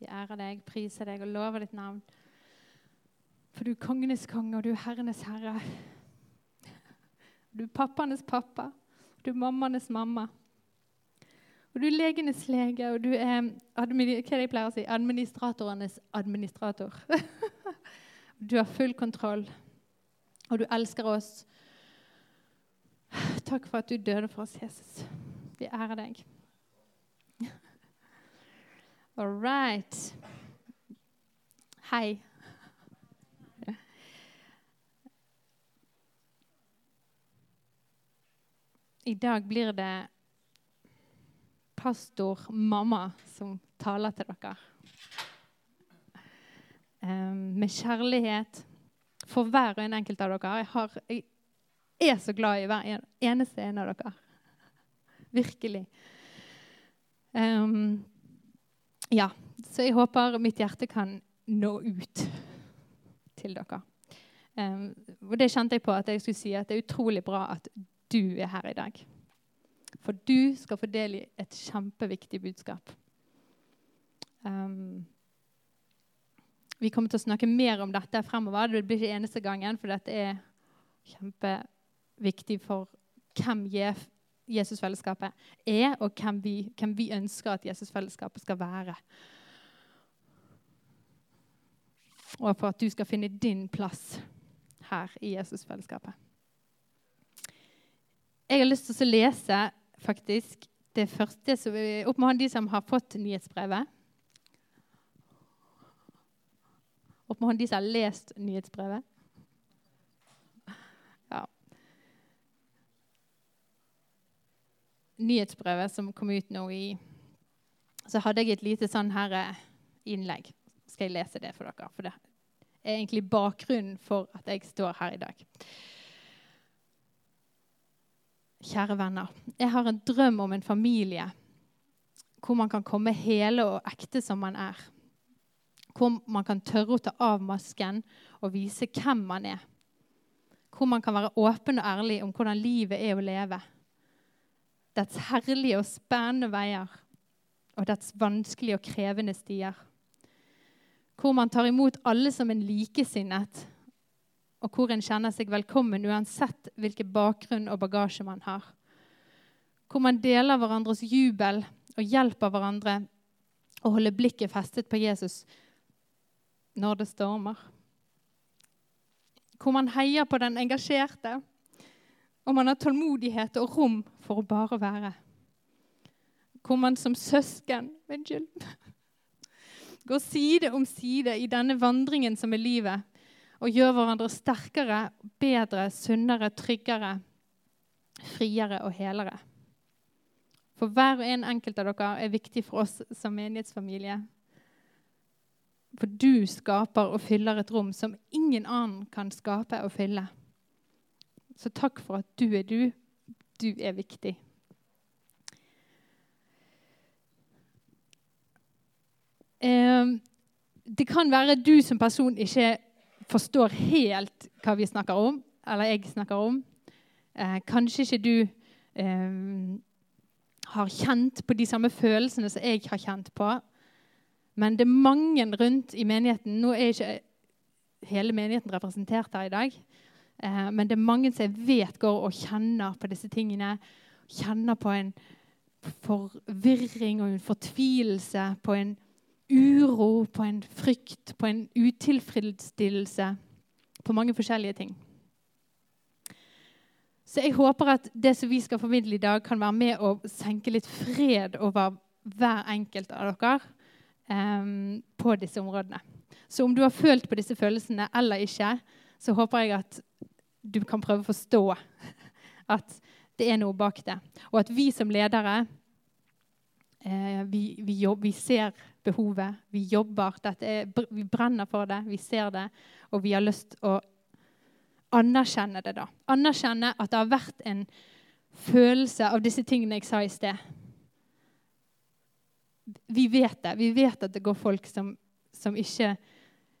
Vi ærer deg, priser deg og lover ditt navn. For du er kongenes konge, og du er herrenes herre. Du er pappaenes pappa, du er mammanes mamma. Og du er legenes lege, og du er si, administratorenes administrator. du har full kontroll, og du elsker oss. Takk for at du døde for oss, Jesus. Vi ærer deg. All right. Hei. I dag blir det pastor-mamma som taler til dere. Med kjærlighet for hver og en enkelt av dere. Jeg, har, jeg er så glad i hver eneste en av dere. Virkelig. Um, ja, så jeg håper mitt hjerte kan nå ut til dere. Um, og det kjente jeg på at jeg skulle si at det er utrolig bra at du er her i dag. For du skal få del i et kjempeviktig budskap. Um, vi kommer til å snakke mer om dette fremover. Det blir ikke eneste gangen, for dette er kjempeviktig for hvem Jesusfellesskapet er, og hvem vi, hvem vi ønsker at Jesusfellesskapet skal være. Og for at du skal finne din plass her i Jesusfellesskapet. Jeg har lyst til å lese faktisk det første som, opp de som har fått nyhetsbrevet. Opp de som har lest nyhetsbrevet. Ja. Nyhetsbrevet som kom ut nå i Så hadde jeg et lite sånn her eh, innlegg. Skal jeg lese det for dere? For det er egentlig bakgrunnen for at jeg står her i dag. Kjære venner, jeg har en drøm om en familie hvor man kan komme hele og ekte som man er. Hvor man kan tørre å ta av masken og vise hvem man er. Hvor man kan være åpen og ærlig om hvordan livet er å leve. Dets herlige og spennende veier og dets vanskelige og krevende stier. Hvor man tar imot alle som en likesinnet og hvor en kjenner seg velkommen uansett hvilken bakgrunn og bagasje man har. Hvor man deler hverandres jubel og hjelper hverandre å holde blikket festet på Jesus når det stormer. Hvor man heier på den engasjerte, og man har tålmodighet og rom for å bare være. Hvor man som søsken Unnskyld. Går side om side i denne vandringen som er livet og gjør hverandre sterkere, bedre, sunnere, tryggere, friere og helere. For hver og en enkelt av dere er viktig for oss som menighetsfamilie. For du skaper og fyller et rom som ingen annen kan skape og fylle. Så takk for at du er du. Du er viktig. Eh, det kan være du som person ikke forstår helt hva vi snakker om, eller jeg snakker om. Eh, kanskje ikke du eh, har kjent på de samme følelsene som jeg har kjent på. Men det er mange rundt i menigheten. Nå er ikke hele menigheten representert her i dag. Eh, men det er mange som jeg vet går og kjenner på disse tingene. Kjenner på en forvirring og en fortvilelse, på en uro, på en frykt, på en utilfredsstillelse. På mange forskjellige ting. Så jeg håper at det som vi skal formidle i dag, kan være med å senke litt fred over hver enkelt av dere um, på disse områdene. Så om du har følt på disse følelsene eller ikke, så håper jeg at du kan prøve å forstå at det er noe bak det. Og at vi som ledere eh, vi, vi, jobb, vi ser behovet. Vi jobber. Er, vi brenner for det, vi ser det, og vi har lyst å anerkjenne det. da. Anerkjenne at det har vært en følelse av disse tingene jeg sa i sted. Vi vet det. Vi vet at det går folk som, som ikke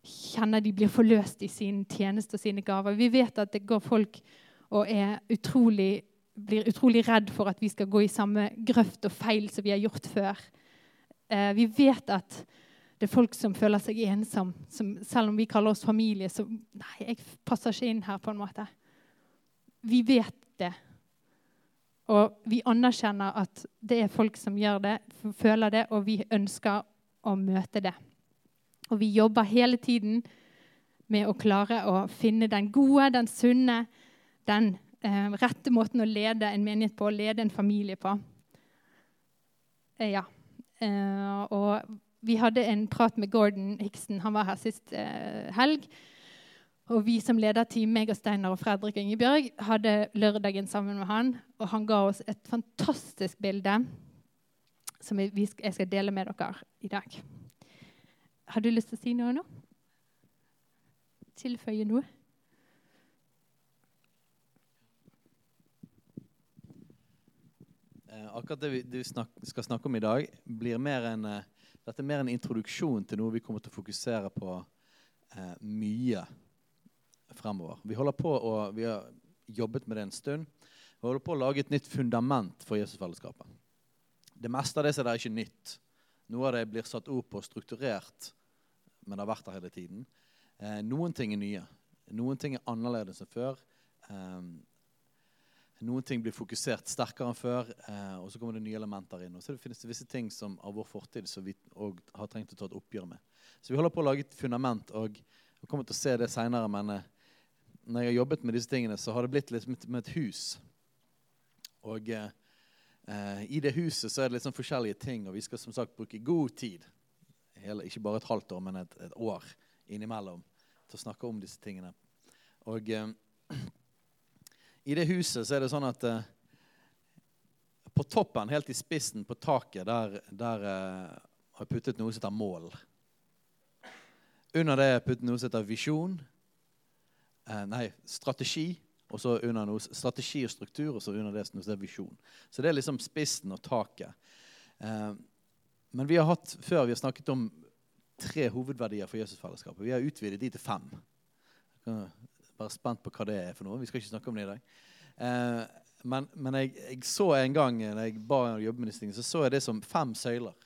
kjenner de blir forløst i sin tjeneste og sine gaver. Vi vet at det går folk og utrolig, blir utrolig redd for at vi skal gå i samme grøft og feil som vi har gjort før. Eh, vi vet at Det er folk som føler seg ensom. Som, selv om vi kaller oss familie, så Nei, jeg passer ikke inn her, på en måte. Vi vet det. Og vi anerkjenner at det er folk som gjør det, føler det, og vi ønsker å møte det. Og vi jobber hele tiden med å klare å finne den gode, den sunne, den eh, rette måten å lede en menighet på, lede en familie på. Eh, ja. Eh, og vi hadde en prat med Gordon Hiksen. Han var her sist eh, helg. Og vi som lederteam, meg og Steinar og Fredrik Ingebjørg, hadde lørdagen sammen med han. Og han ga oss et fantastisk bilde som jeg skal dele med dere i dag. Har du lyst til å si noe nå? Tilføye noe? Eh, akkurat det du snak, skal snakke om i dag, blir mer en, uh, dette er mer en introduksjon til noe vi kommer til å fokusere på uh, mye fremover. Vi på å, vi har jobbet med det en stund. Vi holder på å lage et nytt fundament for Jesusfellesskapet. Det meste av det er ikke nytt. Noe av det blir satt ord på strukturert men det har vært der hele tiden. Eh, noen ting er nye. Noen ting er annerledes enn før. Eh, noen ting blir fokusert sterkere enn før, eh, og så kommer det nye elementer inn. Og så finnes det visse ting som av vår fortid som vi har trengt å ta et oppgjør med. Så vi holder på å lage et fundament, og vi kommer til å se det seinere. Men eh, når jeg har jobbet med disse tingene, så har det blitt litt med et hus. Og eh, eh, i det huset så er det litt sånn forskjellige ting, og vi skal som sagt bruke god tid hele, ikke bare et halvt år, men et, et, år innimellom til å snakke om disse tingene. Og eh, i det huset så er det sånn at eh, på toppen, helt i spissen på taket, der, der eh, har jeg puttet noe som heter mål. Under det har jeg puttet noe som heter visjon. Eh, nei, strategi. Og så under noe strategi og struktur, og så under det noe som heter visjon. Så det er liksom spissen og taket. Eh, men vi har hatt før vi har snakket om tre hovedverdier for Jesusfellesskapet. Vi har utvidet de til fem. Bare spent på hva det er for noe. Vi skal ikke snakke om det i dag. Eh, men, men jeg, jeg, så en gang når jeg ba om jobbe så så jeg det som fem søyler.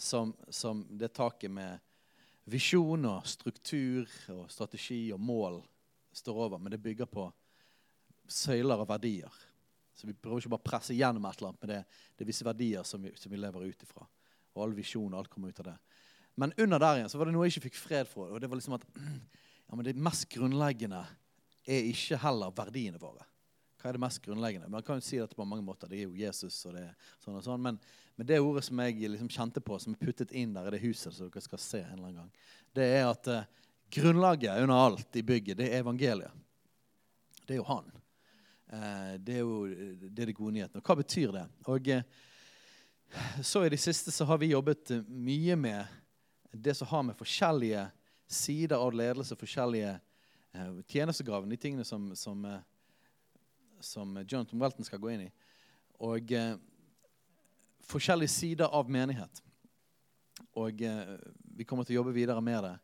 Som, som det taket med visjon og struktur og strategi og mål står over. Men det bygger på søyler og verdier. Så vi prøver ikke bare å presse gjennom et eller annet, men det, det er visse verdier som vi, som vi lever ut ifra. Og all visjon og alt kommer ut av det. Men under der igjen så var det noe jeg ikke fikk fred for. Og det var liksom at ja, men det mest grunnleggende er ikke heller verdiene våre. Hva er det mest grunnleggende? Man kan jo si dette på mange måter. Det er jo Jesus og det sånn og sånn. Men, men det ordet som jeg liksom kjente på, som er puttet inn der i det huset, som dere skal se en eller annen gang, det er at eh, grunnlaget under alt i bygget, det er evangeliet. Det er jo han. Eh, det er jo det er de gode nyhetene. Hva betyr det? Og eh, så I det siste så har vi jobbet eh, mye med det som har med forskjellige sider av ledelse, forskjellige tjenestegraven, de tingene som, som, som Jonathan Welton skal gå inn i. Og forskjellige sider av menighet. Og vi kommer til å jobbe videre med det.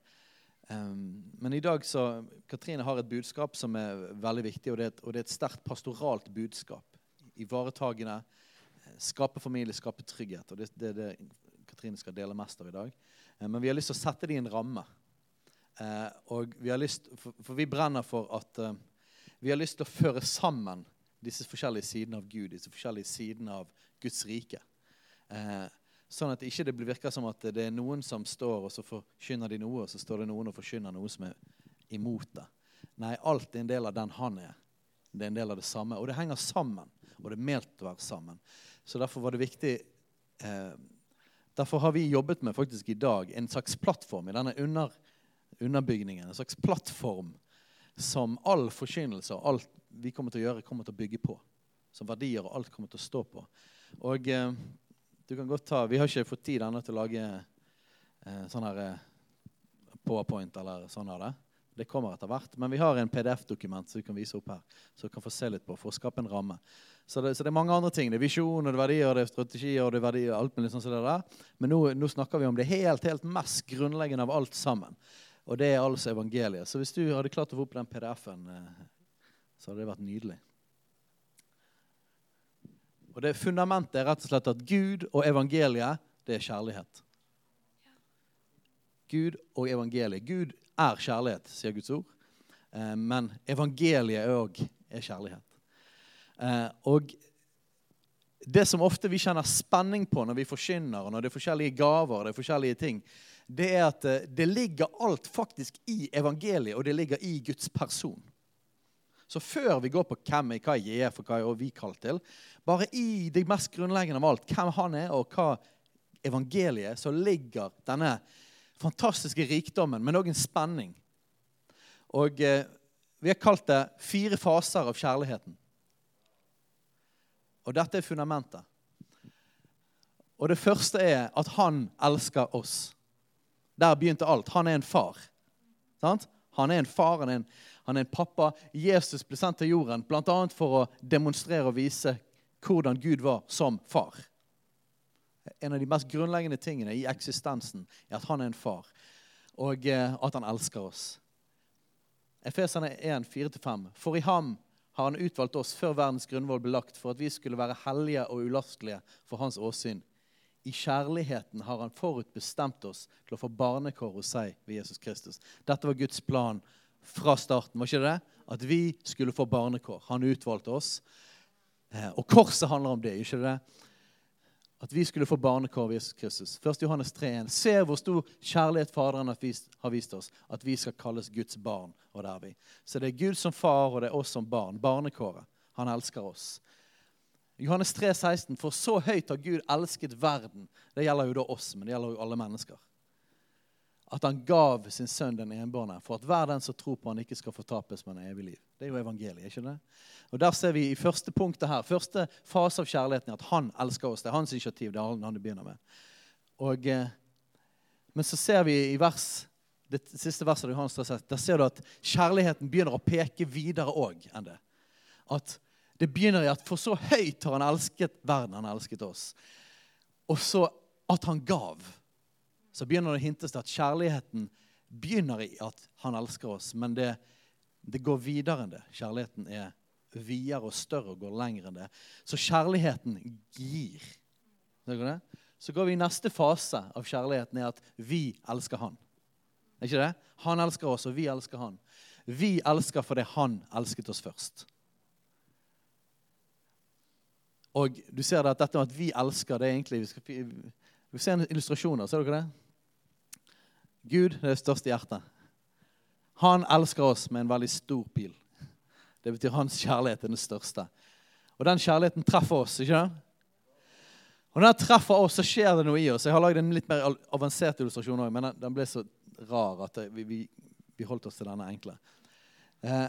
Um, men i dag så Katrine har et budskap som er veldig viktig, og det er et, det er et sterkt pastoralt budskap. Ivaretagende, skape familie, skape trygghet. og Det er det, Katrine skal dele mest av i dag. Uh, men vi har lyst til å sette det i en ramme. Uh, og vi har lyst, for, vi brenner for at vi har lyst til å føre sammen disse forskjellige sidene av Gud, disse forskjellige sidene av Guds rike. Sånn at det ikke virker som at det er noen som står og så forkynner de noe, og så står det noen og forkynner noe som er imot det. Nei, alt er en del av den han er. Det er en del av det samme. Og det henger sammen. Og det er ment å være sammen. Så derfor var det viktig eh, Derfor har vi jobbet med faktisk i dag en slags plattform i denne under, underbygningen. En slags plattform som all forkynnelse og alt vi kommer til å gjøre, kommer til å bygge på. Som verdier og alt kommer til å stå på. Og eh, du kan godt ta, Vi har ikke fått tid ennå til å lage eh, sånn her eh, powerpoint eller sånn av det. Det kommer etter hvert. Men vi har en PDF-dokument som vi kan vise opp her. Så du kan få se litt på for å skape en ramme. Så det, så det er mange andre ting. Det er visjon, og det er verdier, og det er strategier og det er verdier, alt mulig sånn som det der. Men nå, nå, snakker vi om det helt, helt mest grunnleggende av alt sammen. Og det er altså evangeliet. Så hvis du hadde klart å få opp den PDF-en, eh, så hadde det vært nydelig. Og det Fundamentet er rett og slett at Gud og evangeliet, det er kjærlighet. Gud og evangeliet. Gud er kjærlighet, sier Guds ord. Eh, men evangeliet òg er kjærlighet. Eh, og det som ofte vi kjenner spenning på når vi forkynner, og når det er forskjellige gaver, det er forskjellige ting, det er at eh, det ligger alt faktisk i evangeliet, og det ligger i Guds person. Så før vi går på hvem er, hva jeg er for hva er vi kalt til, bare i det mest grunnleggende av alt, hvem han er, og hva evangeliet, så ligger denne fantastiske rikdommen, men òg en spenning. Og eh, vi har kalt det fire faser av kjærligheten. Og dette er fundamentet. Og det første er at han elsker oss. Der begynte alt. Han er en far. Sant? Han er en far, han er en, han er en pappa. Jesus ble sendt til jorden bl.a. for å demonstrere og vise hvordan Gud var som far. En av de mest grunnleggende tingene i eksistensen er at han er en far, og eh, at han elsker oss. Efeserne 1, 4-5. For i ham har han utvalgt oss før verdens grunnvoll ble lagt, for at vi skulle være hellige og ulastelige for hans åsyn. I kjærligheten har han forutbestemt oss til å få barnekår hos seg ved Jesus Kristus. Dette var Guds plan fra starten. var ikke det? At vi skulle få barnekår. Han utvalgte oss. Eh, og korset handler om det. ikke det? At vi skulle få barnekår ved Jesus Kristus. 1. Johannes 3,1. Se hvor stor kjærlighet Faderen har vist oss, at vi skal kalles Guds barn. Og det er vi. Så det er Gud som far, og det er oss som barn. Barnekåret. Han elsker oss. Johannes 3, 16, For så høyt har Gud elsket verden. Det gjelder jo da oss, men det gjelder jo alle mennesker. At han gav sin sønn den enbårne for at hver den som tror på han ikke skal fortapes, men evig liv. Det er jo evangeliet. ikke det? Og Der ser vi i første punktet her, første fase av kjærligheten, at han elsker oss. Det er hans initiativ. det er han det begynner med. Og, eh, men så ser vi i vers, det siste verset av Johannes 3, der ser du at kjærligheten begynner å peke videre òg enn det. At det begynner i at for så høyt har han elsket verden, han har elsket oss. Og så at han gav. Så begynner det å hintes til at kjærligheten begynner i at han elsker oss, men det, det går videre enn det. Kjærligheten er videre og større og går lenger enn det. Så kjærligheten gir. Så går vi i neste fase av kjærligheten, er at vi elsker han. Er ikke det? Han elsker oss, og vi elsker han. Vi elsker fordi han elsket oss først. Og du ser det at dette med at vi elsker, det er egentlig Vi, skal, vi illustrasjon her. Ser dere det? Gud det største hjertet. Han elsker oss med en veldig stor pil. Det betyr hans kjærlighet er den største. Og den kjærligheten treffer oss, ikke det? Og når den treffer oss, så skjer det noe i oss. Jeg har lagd en litt mer avansert illustrasjon òg, men den ble så rar at vi, vi, vi holdt oss til denne enkle. Eh,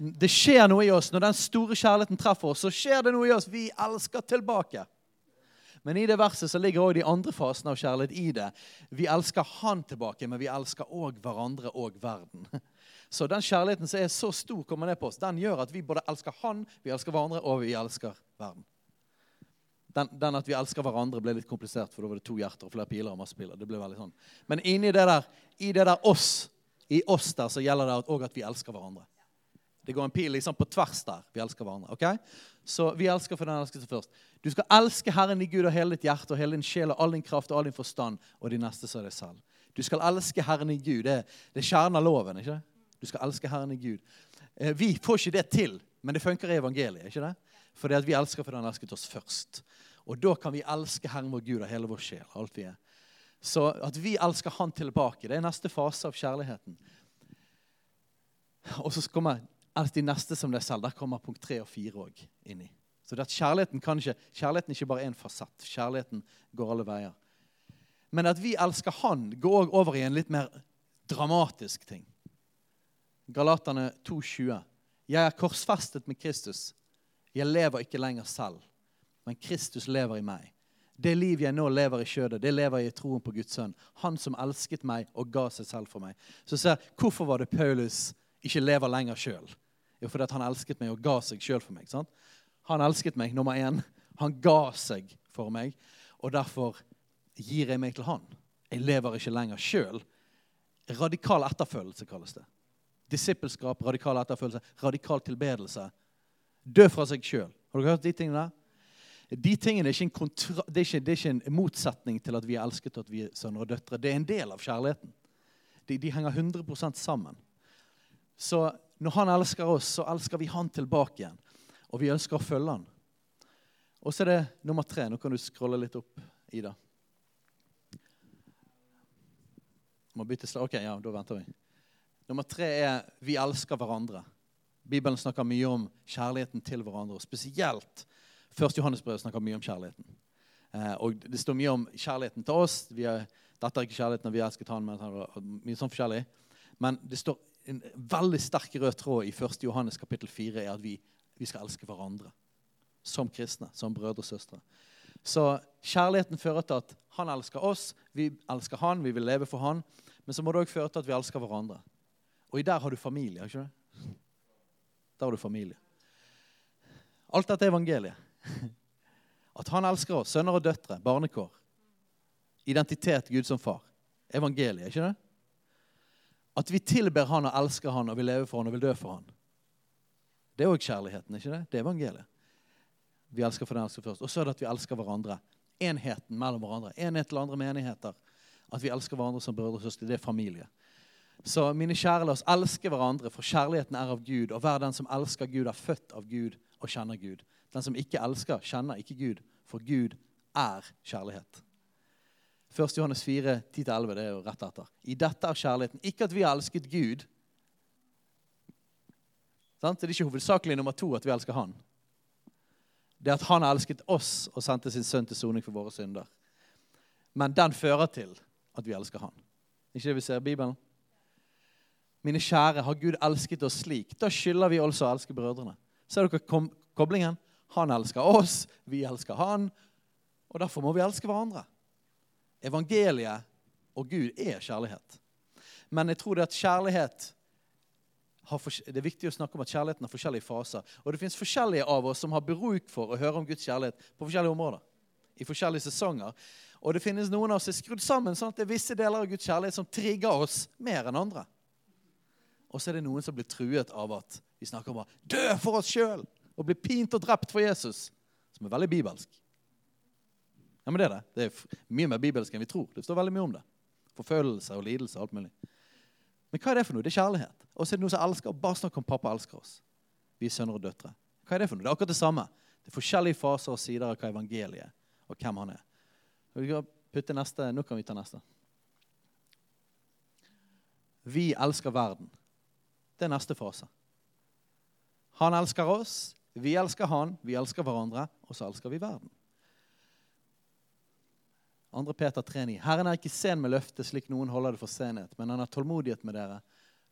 det skjer noe i oss når den store kjærligheten treffer oss. så skjer det noe i oss. Vi elsker tilbake. Men i det verset så ligger også de andre fasene av kjærlighet i det. Vi elsker Han tilbake, men vi elsker òg hverandre og verden. Så den kjærligheten som er så stor, kommer ned på oss, den gjør at vi både elsker Han, vi elsker hverandre, og vi elsker verden. Den, den, at vi elsker hverandre, ble litt komplisert, for da var det to hjerter og flere piler. og masse piler. Det ble veldig sånn. Men inni det der, i det der oss, i oss der, så gjelder det òg at vi elsker hverandre. Det går en pil liksom på tvers der. Vi elsker hverandre. ok? Så vi elsker for den elskede først. Du skal elske Herren i Gud og hele ditt hjerte og hele din sjel og all din kraft og all din forstand og de neste som deg selv. Du skal elske Herren i Gud. Det, det er kjernen av loven. ikke Du skal elske Herren i Gud. Eh, vi får ikke det til, men det funker i evangeliet. ikke det? Fordi at vi elsker for Han elsket oss først. Og da kan vi elske Herren vår Gud av hele vår sjel. alt vi er. Så at vi elsker Han tilbake, det er neste fase av kjærligheten. Og så kommer de neste som deg selv. Der kommer punkt tre og fire òg inni. Så det at kjærligheten, kan ikke, kjærligheten er ikke bare en fasett. Kjærligheten går alle veier. Men at vi elsker Han, går òg over i en litt mer dramatisk ting. Galaterne 2,20. Jeg er korsfestet med Kristus. Jeg lever ikke lenger selv, men Kristus lever i meg. Det liv jeg nå lever i kjødet, det lever jeg i troen på Guds sønn. Han som elsket meg og ga seg selv for meg. Så ser Hvorfor var det Paulus ikke lever lenger sjøl? Jo, fordi han elsket meg og ga seg sjøl for meg. sant? Han elsket meg, nummer én. Han ga seg for meg, og derfor gir jeg meg til han. Jeg lever ikke lenger sjøl. Radikal etterfølgelse kalles det. Disippelskap, radikal etterfølgelse, radikal tilbedelse. Dø fra seg sjøl. Har dere hørt de tingene der? De tingene er ikke, kontra, det er ikke, det er ikke en motsetning til at vi er elsket og at vi er sønner og døtre. Det er en del av kjærligheten. De, de henger 100 sammen. Så når han elsker oss, så elsker vi han tilbake igjen. Og vi ønsker å følge han. Og så er det nummer tre. Nå kan du scrolle litt opp, Ida. Må bytte slag. Ok, ja, da venter vi. Nummer tre er vi elsker hverandre. Bibelen snakker mye om kjærligheten til hverandre. og Spesielt 1. Johannesbrev snakker mye om kjærligheten. Eh, og Det står mye om kjærligheten til oss. Er, dette er ikke kjærligheten og vi elsket han, men mye sånn forskjellig. Men det står en veldig sterk rød tråd i 1. Johannes kapittel 4 er at vi, vi skal elske hverandre. Som kristne, som brødre og søstre. Så kjærligheten fører til at han elsker oss, vi elsker han, vi vil leve for han. Men så må det òg føre til at vi elsker hverandre. Og i der har du familie. ikke det? Der har du familie. Alt dette er evangeliet. At han elsker oss, sønner og døtre, barnekår. Identitet, Gud som far. Evangeliet, ikke det? At vi tilber han og elsker han og vil leve for han og vil dø for han. Det er òg kjærligheten, ikke det? Det er evangeliet. Vi elsker for den elsker først. Og så er det at vi elsker hverandre. Enheten mellom hverandre. Enhet til andre menigheter. At vi elsker hverandre som brødre og søstre. Det er familie. Så mine kjære, la oss elske hverandre, for kjærligheten er av Gud. Og hver den som elsker Gud, er født av Gud og kjenner Gud. Den som ikke elsker, kjenner ikke Gud, for Gud er kjærlighet. 1. Johannes 4, 10-11, det er jo rett etter. I dette er kjærligheten. Ikke at vi har elsket Gud. Det er ikke hovedsakelig nummer to at vi elsker Han. Det er at Han elsket oss og sendte sin sønn til soning for våre synder. Men den fører til at vi elsker Han. Ikke det vi ser i Bibelen? Mine kjære, har Gud elsket oss slik? Da skylder vi også å elske brødrene. Ser dere koblingen? Han elsker oss, vi elsker han. Og derfor må vi elske hverandre. Evangeliet og Gud er kjærlighet. Men jeg tror det at kjærlighet det er viktig å snakke om at kjærligheten har forskjellige faser. Og det fins forskjellige av oss som har bruk for å høre om Guds kjærlighet på forskjellige områder. I forskjellige sesonger. Og det finnes noen av oss som er skrudd sammen sånn at det er visse deler av Guds kjærlighet som trigger oss mer enn andre. Og så er det noen som blir truet av at vi snakker om å dø for oss sjøl og bli pint og drept for Jesus, som er veldig bibelsk. Ja, men Det er det. Det er mye mer bibelsk enn vi tror. Det står veldig mye om det. Forfølgelse og lidelse og alt mulig. Men hva er det for noe? Det er kjærlighet. Og så er det noen som elsker og bare snakker om pappa elsker oss. Vi er sønner og døtre. Hva er det for noe? Det er akkurat det samme. Det er forskjellige faser og sider av hva evangeliet er, og hvem han er. Vi kan putte neste, Nå kan vi ta neste. Vi elsker verden. Det er neste fase. Han elsker oss, vi elsker han, vi elsker hverandre, og så elsker vi verden. 2. Peter 3,9. Herren er ikke sen med løftet, slik noen holder det for senhet, men han har tålmodighet med dere,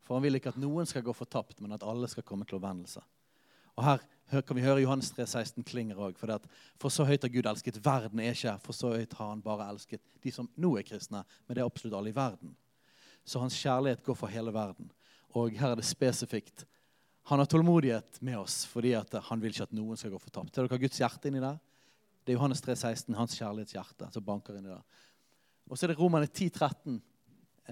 for han vil ikke at noen skal gå fortapt, men at alle skal komme til omvendelse. Og Her kan vi høre Johannes 3, 16 klinger òg. For, for så høyt har Gud elsket verden, er ikke For så høyt har han bare elsket de som nå er kristne, men det er absolutt alle i verden. Så hans kjærlighet går for hele verden. Og her er det spesifikt. Han har tålmodighet med oss fordi han vil ikke at noen skal gå fortapt. Ser dere Guds hjerte inni der? Det er Johannes 3, 16, hans kjærlighetshjerte, som banker inn i der. Og så er det Romane 10, 13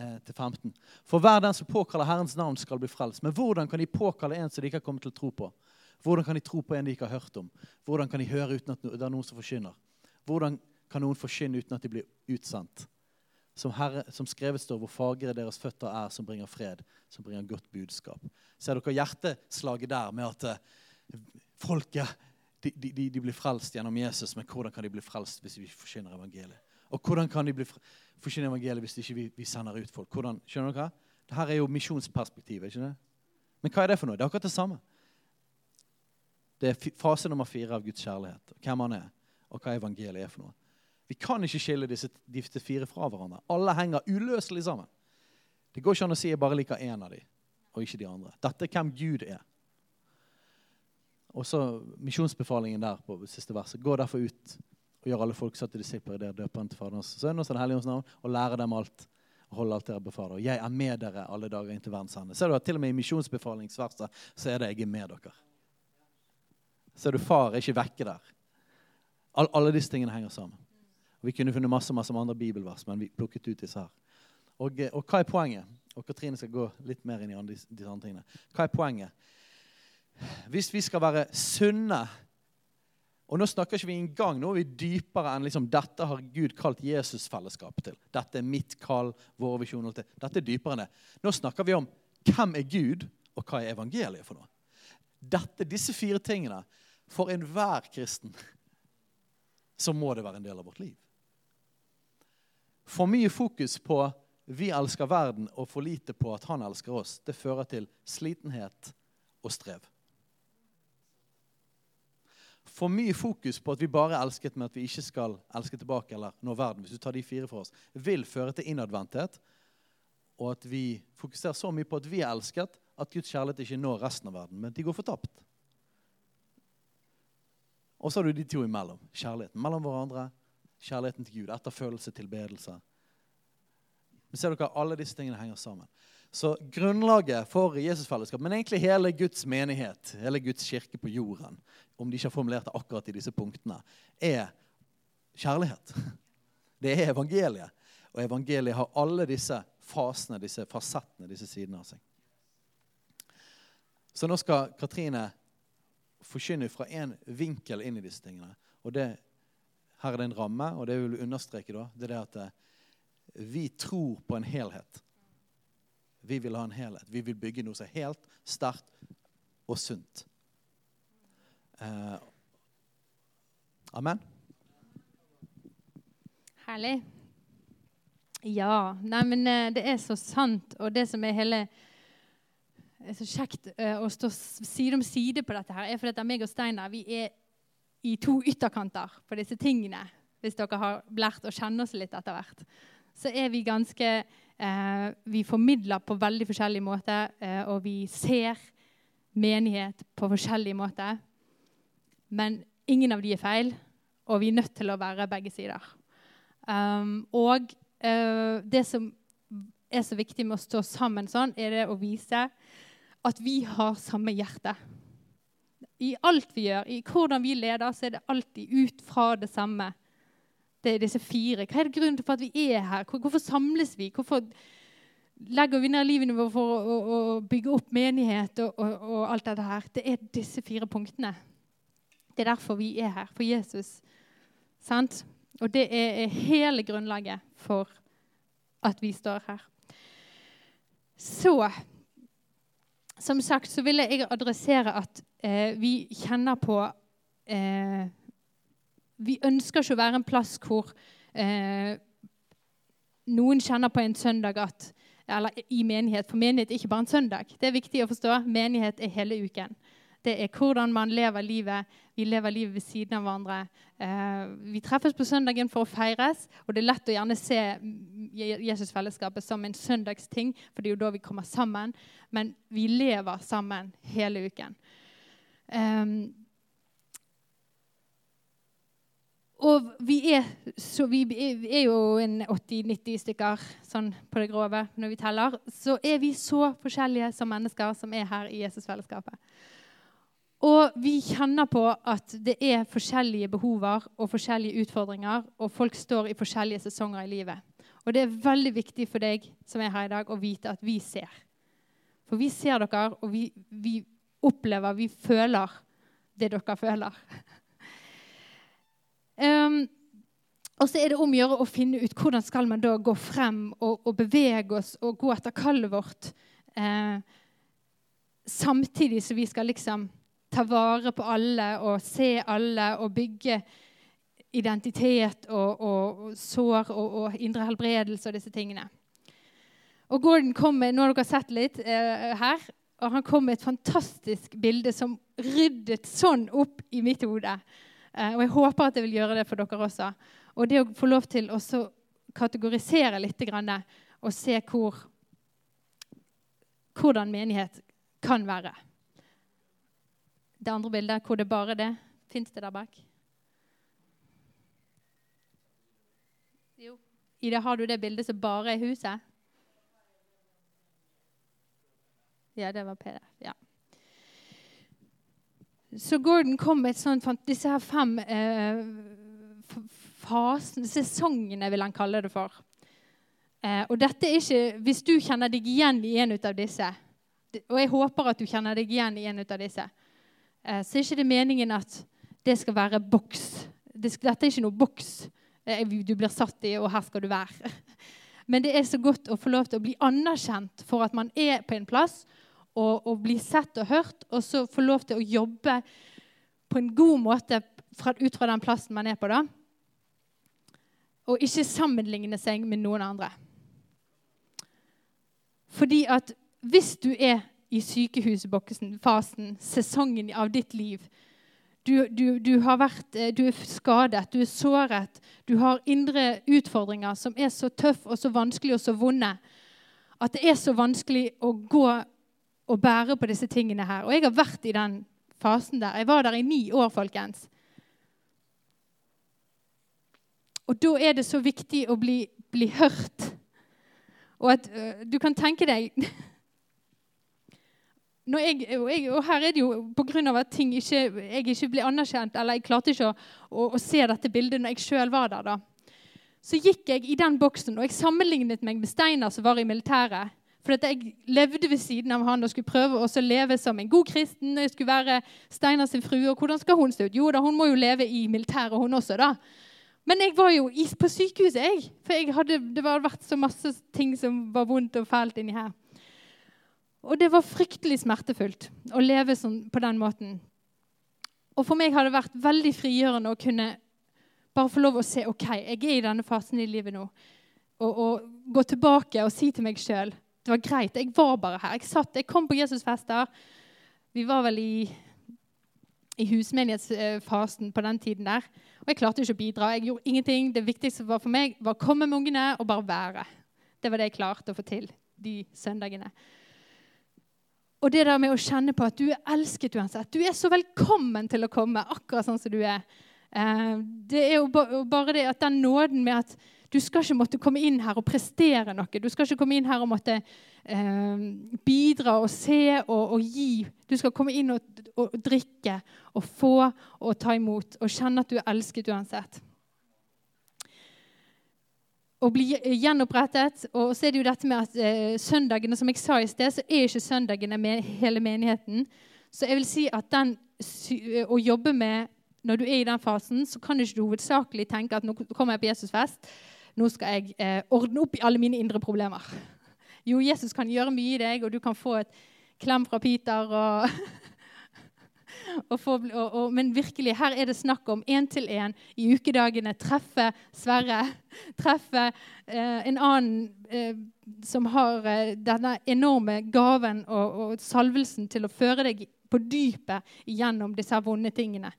eh, 15. For hver den som påkaller Herrens navn, skal bli frelst. Men hvordan kan de påkalle en som de ikke har kommet til å tro på? Hvordan kan de tro på en de ikke har hørt om? Hvordan kan de høre uten at det er noen som forkynner? Hvordan kan noen forkynne uten at de blir utsendt? som, herre, som skrevet står, hvor fagre deres føtter er, som bringer fred, som bringer godt budskap. Ser dere hjerteslaget der med at uh, folket de, de, de, blir frelst gjennom Jesus, men hvordan kan de bli frelst hvis vi forkynner evangeliet? Og hvordan kan de bli forkynne evangeliet hvis ikke vi, vi sender ut folk? Hvordan, skjønner dere? Dette er jo misjonsperspektivet. ikke det? Men hva er det for noe? Det er akkurat det samme. Det er fase nummer fire av Guds kjærlighet. Hvem han er, og hva evangeliet er for noe. Vi kan ikke skille disse, disse fire fra hverandre. Alle henger uløselig sammen. Det går ikke an å si jeg bare liker én av dem, og ikke de andre. Dette er hvem Gud er. Og så misjonsbefalingen der på siste verset. Gå derfor ut og gjør alle folk satt til disipler i det døperen til Faderens sønn og Den hellige navn, og lære dem alt og holde alt dere befaler. Jeg er med dere alle dager inntil verdens ende. Ser du at Til og med i misjonsbefalingsverset så er det 'jeg er med dere'. Ser du, far er ikke vekke der. All, alle disse tingene henger sammen. Og Vi kunne funnet masse, masse andre bibelvers, men vi plukket ut disse her. Og, eh, og hva er poenget? Og Katrine skal gå litt mer inn i disse andre tingene. Hva er poenget? Hvis vi skal være sunne Og nå snakker ikke vi engang nå er vi dypere enn liksom, dette har Gud kalt Jesus-fellesskapet til. Dette er mitt kall, vår visjon. Dette er dypere enn det. Nå snakker vi om hvem er Gud, og hva er evangeliet for noe. Dette, disse fire tingene, for enhver kristen, så må det være en del av vårt liv. For mye fokus på vi elsker verden, og for lite på at han elsker oss, det fører til slitenhet og strev for mye fokus på at vi bare er elsket, men at vi ikke skal elske tilbake eller nå verden, hvis du tar de fire for oss, vil føre til innadvendthet. Og at vi fokuserer så mye på at vi er elsket, at Guds kjærlighet ikke når resten av verden, men de går fortapt. Og så har du de to imellom. Kjærligheten mellom hverandre, kjærligheten til Gud, etterfølelse, tilbedelse. Men ser dere, Alle disse tingene henger sammen. Så grunnlaget for Jesusfellesskap, men egentlig hele Guds menighet, hele Guds kirke på jorden, om de ikke har formulert det akkurat i disse punktene, er kjærlighet. Det er evangeliet. Og evangeliet har alle disse fasene, disse fasettene, disse sidene av seg. Så nå skal Katrine forkynne fra én vinkel inn i disse tingene. Og det, Her er det en ramme, og det jeg vil understreke, da, det er det at eh, vi tror på en helhet. Vi vil ha en helhet. Vi vil bygge noe som er helt, sterkt og sunt. Eh, amen. Herlig. Ja. Nei, men eh, det er så sant. Og det som er hele er så kjekt uh, å stå side om side på dette, her, er fordi at meg og Steinar vi er i to ytterkanter på disse tingene. Hvis dere har lært å kjenne oss litt etter hvert. Så er vi ganske Eh, vi formidler på veldig forskjellige måter, eh, og vi ser menighet på forskjellige måter. Men ingen av de er feil, og vi er nødt til å være begge sider. Um, og eh, det som er så viktig med å stå sammen sånn, er det å vise at vi har samme hjerte. I alt vi gjør, i hvordan vi leder, så er det alltid ut fra det samme det er disse fire. Hva er grunnen til at vi er her? Hvorfor samles vi? Hvorfor legger vi ned livene våre for å, å bygge opp menighet og, og, og, alt dette her? Det er disse fire punktene. Det er derfor vi er her. For Jesus. Sant? Og det er hele grunnlaget for at vi står her. Så Som sagt så vil jeg adressere at eh, vi kjenner på eh, vi ønsker ikke å være en plass hvor eh, noen kjenner på en søndag at Eller i menighet, for menighet er ikke bare en søndag. Det er viktig å forstå. Menighet er hele uken. Det er hvordan man lever livet. Vi lever livet ved siden av hverandre. Eh, vi treffes på søndagen for å feires, og det er lett å gjerne se Jesusfellesskapet som en søndagsting, for det er jo da vi kommer sammen. Men vi lever sammen hele uken. Um, Og vi er, vi er, jo en 80-90 stykker sånn på det grove når vi teller. Så er vi så forskjellige som mennesker som er her i Jesusfellesskapet. Og vi kjenner på at det er forskjellige behover og forskjellige utfordringer, og folk står i forskjellige sesonger i livet. Og det er veldig viktig for deg som er her i dag, å vite at vi ser. For vi ser dere, og vi, vi opplever, vi føler det dere føler. Um, og så er det om å gjøre å finne ut hvordan skal man da gå frem og, og bevege oss og gå etter kallet vårt. Eh, samtidig som vi skal liksom ta vare på alle og se alle og bygge identitet og, og, og sår og, indre helbredelse og disse tingene. Og Gordon kom med, Nå har dere sett litt eh, her. og Han kom med et fantastisk bilde som ryddet sånn opp i mitt hode. Eh, og jeg håper at jeg vil gjøre det for dere også. Og det å få lov til å kategorisere litt og se hvor, hvordan menighet kan være. Det andre bildet, hvor det bare er det, fins det der bak? Jo. Ida, har du det bildet som bare er huset? Ja, det var PDF. Ja. Så Gordon kom med sånt, disse her fem eh, fasene, sesongene, vil han kalle det for. Eh, og dette er ikke Hvis du kjenner deg igjen i en av disse, og jeg håper at du kjenner deg igjen i en av disse, eh, så er ikke det meningen at det skal være boks. Det, dette er ikke noe boks eh, du blir satt i, og her skal du være. Men det er så godt å få lov til å bli anerkjent for at man er på en plass, og, og bli sett og hørt, og så få lov til å jobbe på en god måte fra, ut fra den plassen man er på. da. Og ikke sammenligne seg med noen andre. Fordi at hvis du er i sykehusboksen, fasen, sesongen av ditt liv du, du, du, vært, eh, du, er skadet, du er såret, du har indre utfordringer som er så tøffe og så vanskelige og så vonde at det er så vanskelig å gå og bære på disse tingene her. Og jeg har vært i den fasen der. Jeg var der i ni år, folkens. Og da er det så viktig å bli, bli hørt. Og at øh, du kan tenke deg jeg, og, jeg, og, her er det jo pga. at ting ikke, jeg ikke ble anerkjent, eller jeg klarte ikke å, å, å se dette bildet når jeg sjøl var der. da. Så gikk jeg i den boksen, og jeg sammenlignet meg med Steinar som var i militæret. For jeg levde ved siden av han og skulle prøve å leve som en god kristen. Jeg skulle være Steinar sin frue. Og hvordan skal hun se ut? Jo da, hun må jo leve i militæret, hun også. da. Men jeg var jo på sykehuset, jeg. For jeg hadde, det var vært så masse ting som var vondt og fælt inni her. Og det var fryktelig smertefullt å leve sånn, på den måten. Og for meg har det vært veldig frigjørende å kunne bare få lov å se ok, jeg er i denne fasen i livet nå. Og, og gå tilbake og si til meg sjøl det var greit, jeg var bare her. Jeg satt, jeg kom på Jesusfester. Vi var vel i, i husmenighetsfasen på den tiden der. Og jeg klarte ikke å bidra. Jeg gjorde ingenting. Det viktigste for meg var å komme med ungene og bare være. Det var det jeg klarte å få til de søndagene. Og det der med å kjenne på at du er elsket uansett. Du er så velkommen til å komme akkurat sånn som du er. Eh, det er jo bare det at den nåden med at du skal ikke måtte komme inn her og prestere noe. Du skal ikke komme inn her og måtte eh, bidra og se og, og, gi. Du skal komme inn og, og, drikke og få og ta imot og kjenne at du er elsket uansett å bli gjenopprettet. Og så er det jo dette med at eh, søndagene, som jeg sa i sted, så er ikke søndagene med hele menigheten. Så jeg vil si at den, eh, å jobbe med Når du er i den fasen, så kan du ikke hovedsakelig tenke at nå kommer jeg på Jesusfest. Nå skal jeg eh, ordne opp i alle mine indre problemer. Jo, Jesus kan gjøre mye i deg, og du kan få et klem fra Peter og Og få, og, og, men virkelig, her er det snakk om én til én i ukedagene treffe Sverre. Treffe eh, en annen eh, som har eh, denne enorme gaven og, og, salvelsen til å føre deg på dypet gjennom disse vonde tingene.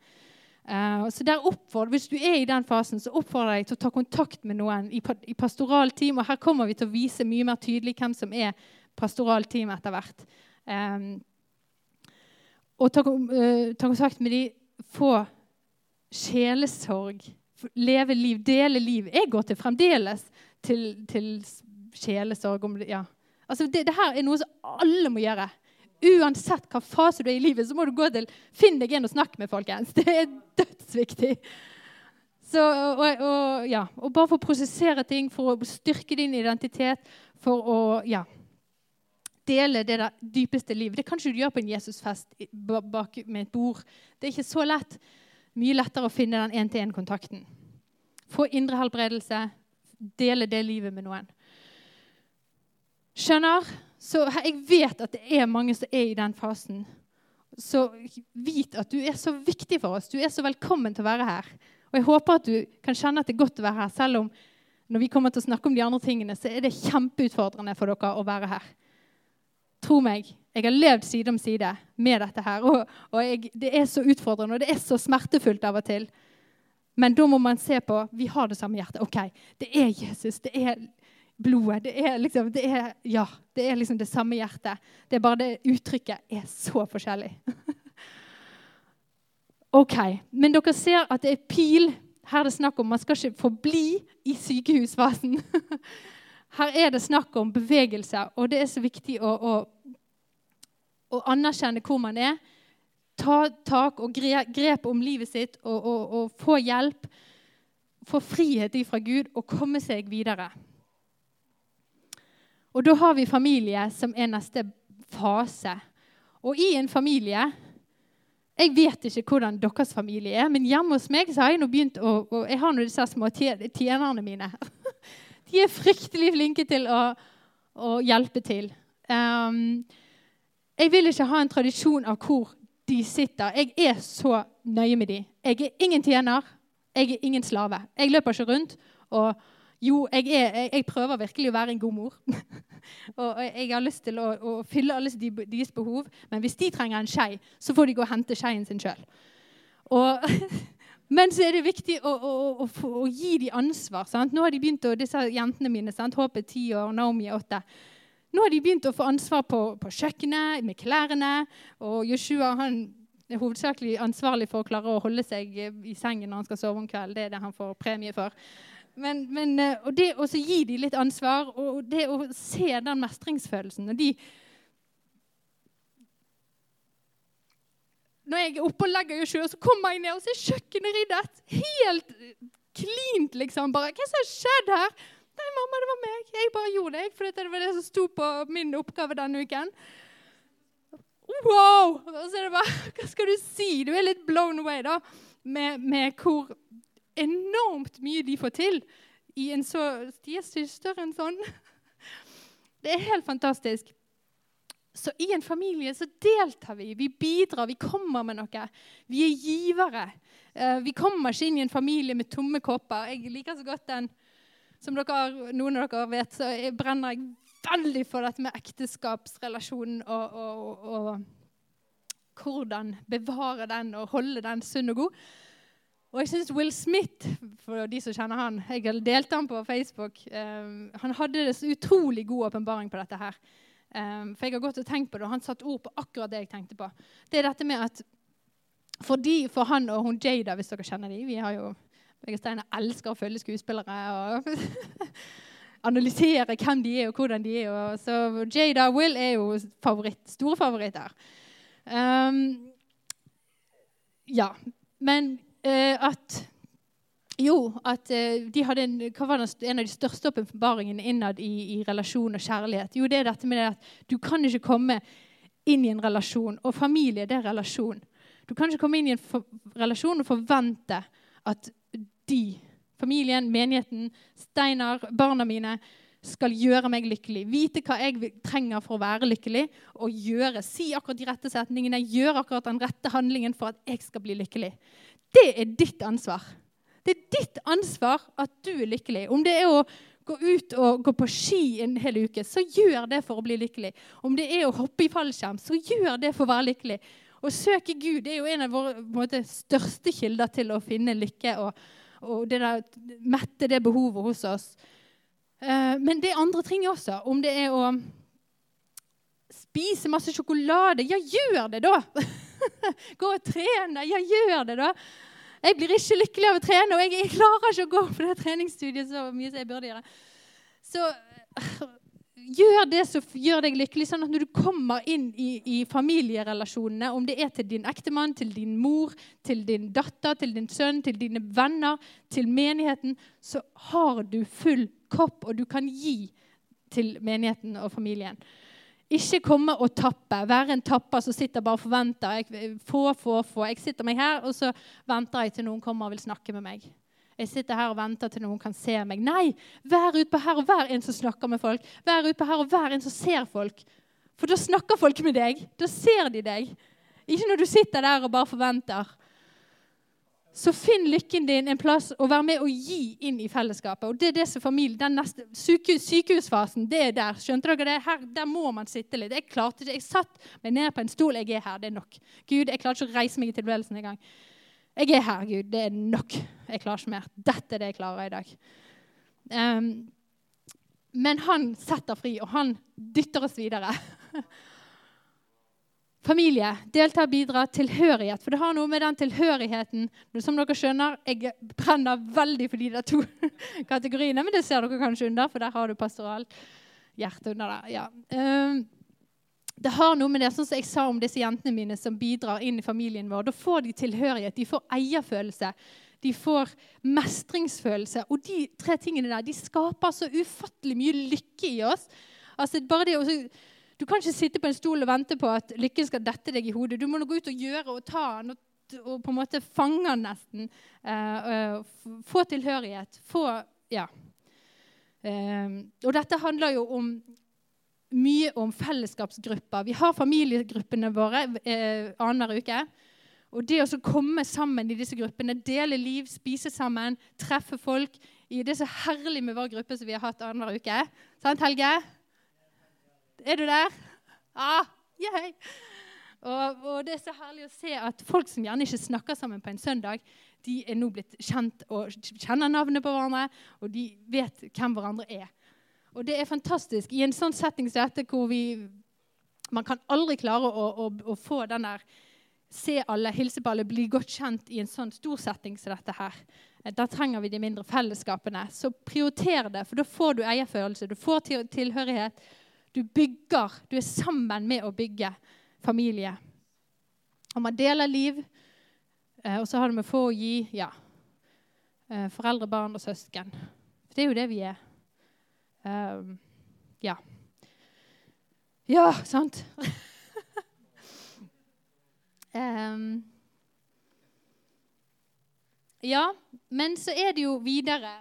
Uh, så der oppfordrer, Hvis du er i den fasen, så oppfordrer jeg til å ta kontakt med noen i, pastoralteam. Og her kommer vi til å vise mye mer tydelig hvem som er pastoralteam etter hvert. Og ta, uh, ta kontakt med de, få sjelesorg, leve liv, dele liv. Jeg går til fremdeles til, til sjelesorg. Ja. Altså, det, det, her er noe som alle må gjøre. Uansett hva fase du er i livet, så må du gå til Finn deg en og snakk med, folkens. Det er dødsviktig. Så, og, og, ja, og bare for å prosessere ting, for å styrke din identitet, for å ja, dele det der dypeste livet. Det kan ikke du gjøre på en Jesusfest bak med et bord. Det er ikke så lett. Mye lettere å finne den én-til-én-kontakten. Få indre helbredelse, dele det livet med noen. Skjønner? Så jeg vet at det er mange som er i den fasen. Så vit at du er så viktig for oss. Du er så velkommen til å være her. Og jeg håper at du kan kjenne at det er godt å være her, selv om når vi kommer til å snakke om de andre tingene, så er det kjempeutfordrende for dere å være her. Tro meg, jeg har levd side om side med dette her. Og, og jeg, det er så utfordrende, og det er så smertefullt av og til. Men da må man se på Vi har det samme hjertet. OK, det er Jesus. Det er blodet. Det er liksom det, er, ja, det, er liksom det samme hjertet. Det er bare det uttrykket er så forskjellig. OK. Men dere ser at det er pil. Her er det snakk om man skal ikke forbli i sykehusfasen. Her er det snakk om bevegelse, og det er så viktig å, å, å anerkjenne hvor man er. Ta tak og grep om livet sitt og, og, og få hjelp. Få frihet fra Gud og komme seg videre. Og da har vi familie som er neste fase. Og i en familie Jeg vet ikke hvordan deres familie er, men hjemme hos meg så har jeg nå begynt å, og Jeg har nå disse små tjenerne mine. De er fryktelig flinke til å, å hjelpe til. Um, jeg vil ikke ha en tradisjon av hvor de sitter. Jeg er så nøye med dem. Jeg er ingen tjener. Jeg er ingen slave. Jeg løper ikke rundt og jo, jeg, er, jeg, jeg, prøver virkelig å være en god mor. og jeg har lyst til å, å fylle alle deres behov. Men hvis de trenger en skei, så får de gå og hente skeien sin sjøl. Men så er det viktig å, å, å gi dem ansvar. Sant? Nå har de begynt å, disse jentene mine, sant? Håp er ti år, Naomi er åtte. Nå har de begynt å få ansvar på, på kjøkkenet, med klærne. Og Joshua han er hovedsakelig ansvarlig for å klare å holde seg i sengen når han skal sove om kvelden. Det er det han får premie for. Men, men, eh, og det å gi dem litt ansvar, og det å se den mestringsfølelsen når de Når jeg er oppe og legger sjø, så kommer jeg ned, og så er kjøkkenet ryddet. Helt klint, liksom. bare, Hva som har skjedd her? Nei, mamma, det var meg. Jeg bare gjorde det, for det var det som sto på min oppgave denne uken. Wow! Og så er det bare, Hva skal du si? Du er litt blown away da, med, med hvor enormt mye de får til. i en så, De er større enn sånn. Det er helt fantastisk. Så i en familie så deltar vi. Vi bidrar, vi kommer med noe. Vi er givere. Uh, vi kommer ikke inn i en familie med tomme kopper. Jeg liker så godt den Som dere, noen av dere vet, så brenner jeg veldig for dette med ekteskapsrelasjonen og, og, og, og hvordan bevare den og holde den sunn og god. Og jeg syns Will Smith, for de som kjenner han Jeg har delt han på Facebook. Um, han hadde en utrolig god åpenbaring på dette her. Um, for jeg har gått og tenkt på det, og han satte ord på akkurat det jeg tenkte på. Det er dette med at for, de, for han og hun Jada, hvis dere kjenner dem, vi har jo jeg og Steinar elsker å følge skuespillere og analysere hvem de er og hvordan de er. Og så Jada og Will er jo favoritt, store favoritter. Um, ja, men at jo, at uh, de hadde en, var en av de største åpenbaringene innad i, i, relasjon og kjærlighet. Jo, det er dette med det at du kan ikke komme inn i en relasjon. Og familie, det er relasjon. Du kan ikke komme inn i en for, relasjon og forvente at de, familien, menigheten, Steinar, barna mine, skal gjøre meg lykkelig. Vite hva jeg trenger for å være lykkelig, og gjøre, si akkurat de rette setningene, gjøre akkurat den rette handlingen for at jeg skal bli lykkelig. Det er ditt ansvar. Det er ditt ansvar at du er lykkelig. Om det er å gå ut og gå på ski en hel uke, så gjør det for å bli lykkelig. Om det er å hoppe i fallskjerm, så gjør det for å være lykkelig. Å søke Gud er jo en av våre måte, største kilder til å finne lykke og, og det der, mette det behovet hos oss. Uh, men det andre ting også. Om det er å spise masse sjokolade, ja, gjør det, da! gå og trene. Ja, gjør det, da. Jeg blir ikke lykkelig av å trene, og jeg, klarer ikke å gå på det treningsstudiet så mye som jeg burde gjøre. Så gjør det som gjør deg lykkelig, sånn at når du kommer inn i, i, familierelasjonene, om det er til din ektemann, til din mor, til din datter, til din sønn, til dine venner, til menigheten, så har du full kopp, og du kan gi til menigheten og familien. Ikke komme og tappe. Være en tapper som sitter bare og forventer. Jeg, få, få, få. Jeg sitter meg her, og så venter jeg til noen kommer og vil snakke med meg. Jeg sitter her og venter til noen kan se meg. Nei, vær utpå her og vær en som snakker med folk. Vær utpå her og vær en som ser folk. For da snakker folk med deg. Da ser de deg. Ikke når du sitter der og bare forventer. Så finn lykken din en plass og vær med og gi inn i fellesskapet. Og det er det som familie, den neste, sykehus, Sykehusfasen, det er der. Skjønte dere det? Her, der må man sitte litt. Jeg klarte ikke, jeg satt meg ned på en stol. Jeg er her. Det er nok. Gud, jeg klarer ikke å reise meg i tilværelsen engang. Jeg er her, Gud. Det er nok. Jeg klarer ikke mer. Dette er det jeg klarer i dag. Um, men han setter fri, og han dytter oss videre. Familie, delta, bidra, tilhørighet. For det har noe med den tilhørigheten Som dere skjønner, jeg brenner veldig for de der to kategoriene. Men det ser dere kanskje under, for der har du pastoralt hjerte under der. Ja. Um, det har noe med det, sånn som jeg sa om disse jentene mine som bidrar inn i familien vår. Da får de tilhørighet, de får eierfølelse, de får mestringsfølelse. Og de tre tingene der de skaper så ufattelig mye lykke i oss. Altså bare det å Du kan ikke sitte på en stol og vente på at lykken skal dette deg i hodet. Du må nå gå ut og gjøre og ta den og, og på en måte fange den nesten. Uh, få tilhørighet. Få Ja. Uh, og dette handler jo om mye om fellesskapsgrupper. Vi har familiegruppene våre eh, annenhver uke. Og det å komme sammen i disse gruppene, dele liv, spise sammen, treffe folk i Det er så herlig med vår gruppe som vi har hatt annenhver uke. Sant, Helge? Er du der? Ah, yeah. og, og, det er så herlig å se at folk som gjerne ikke snakker sammen på en søndag, de er nå blitt kjent og kjenner navnet på hverandre, og de vet hvem hverandre er. Og det er fantastisk i en sånn setting som dette, hvor vi Man kan aldri klare å, å, å få den der Se alle, hilse på alle, bli godt kjent i en sånn stor setting som dette her. Eh, da trenger vi de mindre fellesskapene. Så prioriter det, for da får du eierfølelse. Du får tilhørighet. Du bygger. Du er sammen med å bygge familie. Og man deler liv. Eh, og så har det med få å gi ja, eh, foreldre, barn og søsken. Det er jo det vi er. Um, ja. Ja, sant? um, ja, men så er det jo videre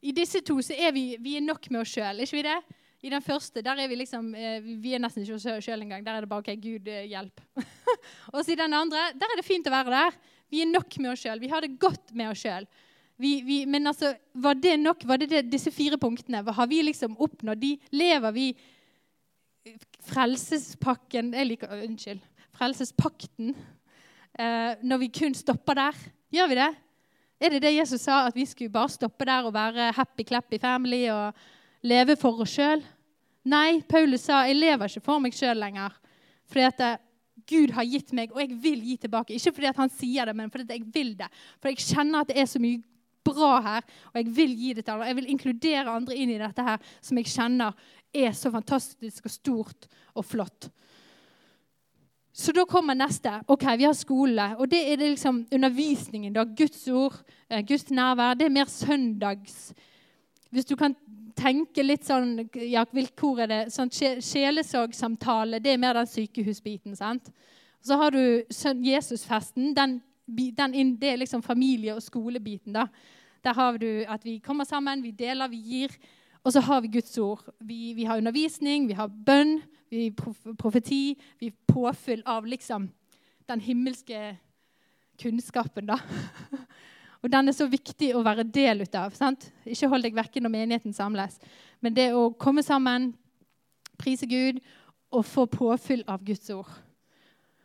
I disse to så er vi, vi er nok med oss sjøl, ikke vi det? I den første der er vi liksom, eh, vi er nesten ikke oss sjøl engang. Der er det bare OK, Gud, eh, hjelp. og så i den andre der er det fint å være der. Vi er nok med oss sjøl. Vi har det godt med oss sjøl. Men altså, var det nok? Var det, det disse fire punktene? Har vi liksom oppnådd? De lever vi Frelsespakken Jeg liker Unnskyld. Frelsespakten. Eh, når vi kun stopper der. Gjør vi det? Er det det Jesus sa, at vi skulle bare stoppe der og være happy clappy family og leve for oss sjøl? Nei, Paulus sa jeg lever ikke for meg sjøl lenger. Fordi at eh, Gud har gitt meg, og jeg vil gi tilbake. Ikke fordi at han sier det, men fordi jeg vil det. For jeg kjenner at det er så mye bra her, og jeg vil gi det til andre. Jeg vil inkludere andre inn i dette her, som jeg kjenner er så fantastisk og stort og flott. Så da kommer neste. Ok, Vi har skole. Og det er det liksom undervisningen. da, Guds ord, eh, Guds nærvær. Det er mer søndags Hvis du kan tenke litt sånn ja, Hvor er det? Sånn Sjelesorgsamtale. Det er mer den sykehusbiten. sant? Så har du Jesusfesten. Den den, det er liksom familie- og skolebiten. da. Der har du at vi kommer sammen, vi deler, vi gir. Og så har vi Guds ord. Vi, vi har undervisning, vi har bønn, vi har profeti. Vi har påfyll av liksom den himmelske kunnskapen, da. Og den er så viktig å være del av. Sant? Ikke hold deg vekke når menigheten samles. Men det å komme sammen, prise Gud og få påfyll av Guds ord.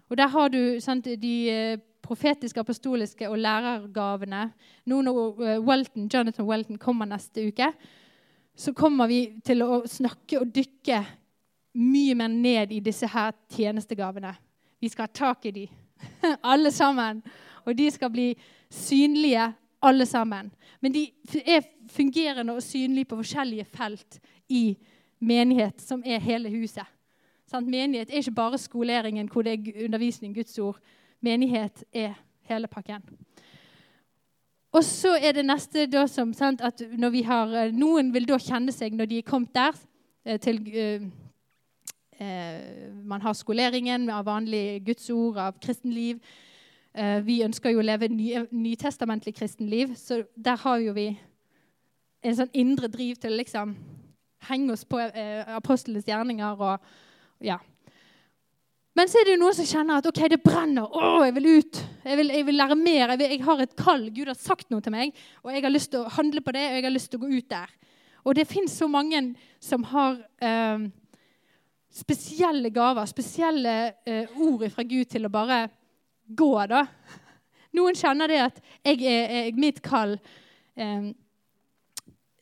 Og der har du sant, de eh, profetiske, apostoliske og lærergavene. Nå når eh, Welton, Jonathan Welton kommer neste uke, så kommer vi til å snakke og dykke mye mer ned i disse her tjenestegavene. Vi skal ha tak i de, alle sammen. Og de skal bli synlige, alle sammen. Men de er fungerende og synlige på forskjellige felt i menighet, som er hele huset. Sånn, Menighet er ikke bare skoleringen hvor det er undervisning, Guds ord, menighet er hele pakken. Og så er det neste da som sant, at når vi har, eh, Noen vil da kjenne seg når de er kommet der eh, til uh, uh, Man har skoleringen av vanlig Guds ord, av kristenliv. Uh, vi ønsker jo å leve ny, nytestamentlig kristenliv, så der har jo vi en sånn indre driv til å liksom henge oss på apostlenes gjerninger og ja, men så er det jo noen som kjenner at ok, det brenner. Å, jeg vil ut. Jeg vil, jeg vil lære mer. Jeg, vil, jeg, har et kall. Gud har sagt noe til meg, og jeg har lyst til å handle på det. Og jeg har lyst til å gå ut der. Og det fins så mange som har eh, spesielle gaver, spesielle eh, ord fra Gud til å bare gå, da. Noen kjenner det at jeg er, er mitt kall eh,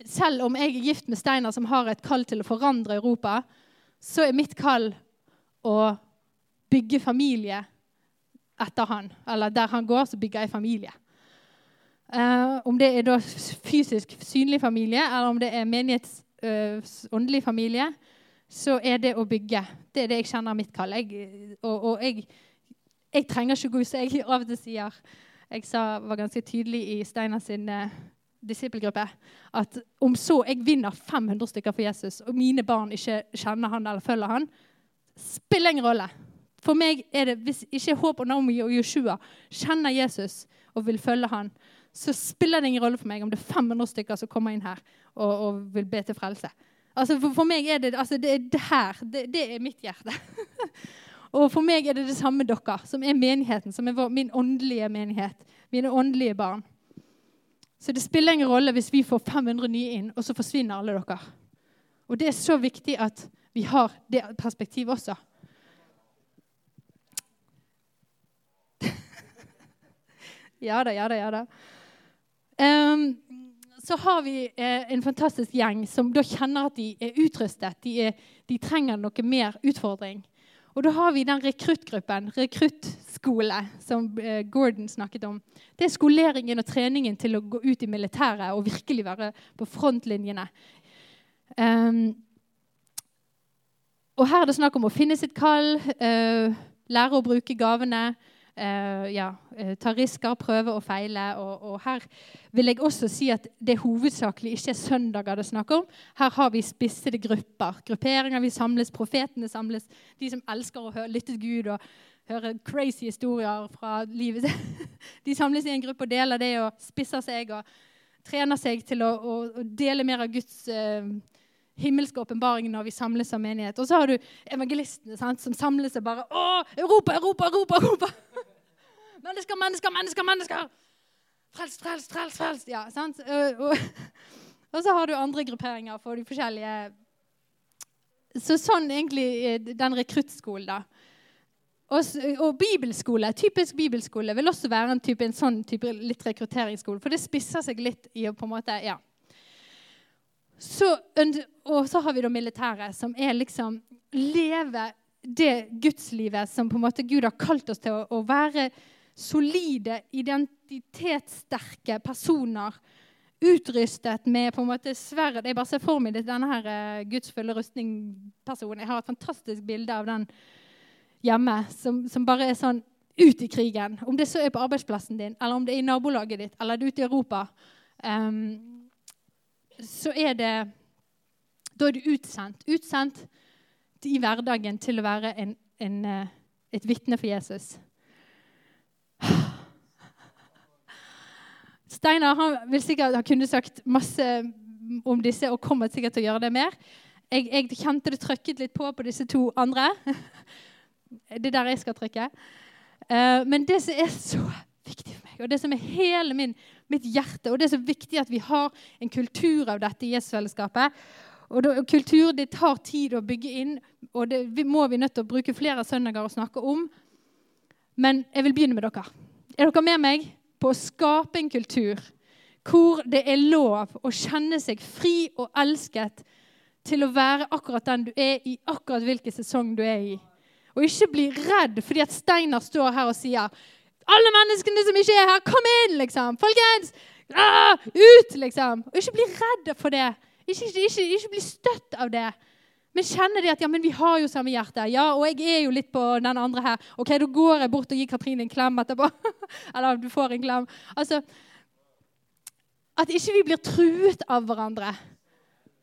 Selv om jeg er gift med Steinar, som har et kall til å forandre Europa, så er mitt kall å bygge familie etter han. Eller der han går, så bygger jeg familie. Uh, om det er da fysisk synlig familie, eller om det er menighets uh, åndelig familie, så er det å bygge. Det er det jeg kjenner mitt kall. Jeg, og, og jeg, jeg, trenger ikke ut, så jeg av og til sier Jeg sa, var ganske tydelig i Steinar sin uh, disippelgruppe at om så jeg vinner 500 stykker for Jesus, og mine barn ikke kjenner han eller følger han, spiller ingen rolle. For meg er det, Hvis ikke Håp og Naomi og Joshua kjenner Jesus og vil følge han, så spiller det ingen rolle for meg om det er 500 stykker som kommer inn her og, og vil be til frelse. Altså for, for, meg er det, altså det, det her. Det, det, er mitt hjerte. og for meg er det det samme dere, som er menigheten, som er vår, min åndelige menighet. Mine åndelige barn. Så det spiller ingen rolle hvis vi får 500 nye inn, og så forsvinner alle dere. Og det er så viktig at vi har det perspektivet også. Ja da, ja da, ja da. Um, så har vi eh, en fantastisk gjeng som da kjenner at de er utrustet. De, er, de, trenger noe mer utfordring. Og da har vi den rekruttgruppen, rekruttskole, som eh, Gordon snakket om. Det er skoleringen og treningen til å gå ut i militæret og virkelig være på frontlinjene. Um, og her er det snakk om å finne sitt kall, uh, lære å bruke gavene. Uh, ja, uh, ta risker, prøve og feile. Og, og, her vil jeg også si at det hovedsakelig ikke er søndager det er snakk om. Her har vi spissede grupper. Grupperinger vi samles, profetene samles. De som elsker å høre, lytte til Gud og høre crazy historier fra livet. De samles i en gruppe og deler det og spisser seg og trener seg til å, å, å dele mer av Guds uh, himmelske åpenbaring når vi samles som menighet. Og så har du evangelistene sant, som samles og bare Å, Europa, Europa, Europa! Europa! Mennesker, mennesker, mennesker! mennesker! Frelst, frelst, frelst! frelst. Ja, sant? Og, og, så har du andre grupperinger for de forskjellige Så sånn egentlig den rekruttskolen, da. Og, og, bibelskole, typisk bibelskole vil også være en, type, en sånn type litt rekrutteringsskole. For det spisser seg litt i å på en måte, ja, så, og så har vi da militæret, som er liksom Leve det gudslivet som på en måte Gud har kalt oss til å, å være solide, identitetssterke personer. Utrustet med på en måte sverd. Jeg bare ser for meg denne her uh, Guds fulle rustning-personen. Jeg har et fantastisk bilde av den hjemme som, som, bare er sånn ut i krigen. Om det så er på arbeidsplassen din, eller om det er i nabolaget ditt, eller det er ute i Europa. Um, så er det Da er du utsendt. Utsendt i hverdagen til å være en, en, eh, et vitne for Jesus. Steinar han vil sikkert ha kunnet sagt masse om disse og kommer sikkert til å gjøre det mer. Jeg, jeg kjente det trykket litt på på disse to andre. Det er der jeg skal trykke. Uh, men det som er så viktig for meg, og det som er hele min mitt hjerte. Og det er så viktig at vi har en kultur av dette i Jesusfellesskapet. Og kultur det tar tid å bygge inn, og det må vi nødt til å bruke flere søndager å snakke om. Men jeg vil begynne med dere. Er dere med meg på å skape en kultur hvor det er lov å kjenne seg fri og elsket til å være akkurat den du er i akkurat hvilken sesong du er i? Og ikke bli redd fordi at Steinar står her og sier alle menneskene som ikke er her, kom inn, liksom! Folkens! Ah, ut, liksom! Og ikke bli redd for det. Ikke, ikke, ikke, bli støtt av det. Men kjenner det at ja, men vi har jo samme hjerte. Ja, og jeg er jo litt på den andre her. Ok, Da går jeg bort og gir Katrine en klem etterpå. Eller du får en klem. Altså, At ikke vi blir truet av hverandre.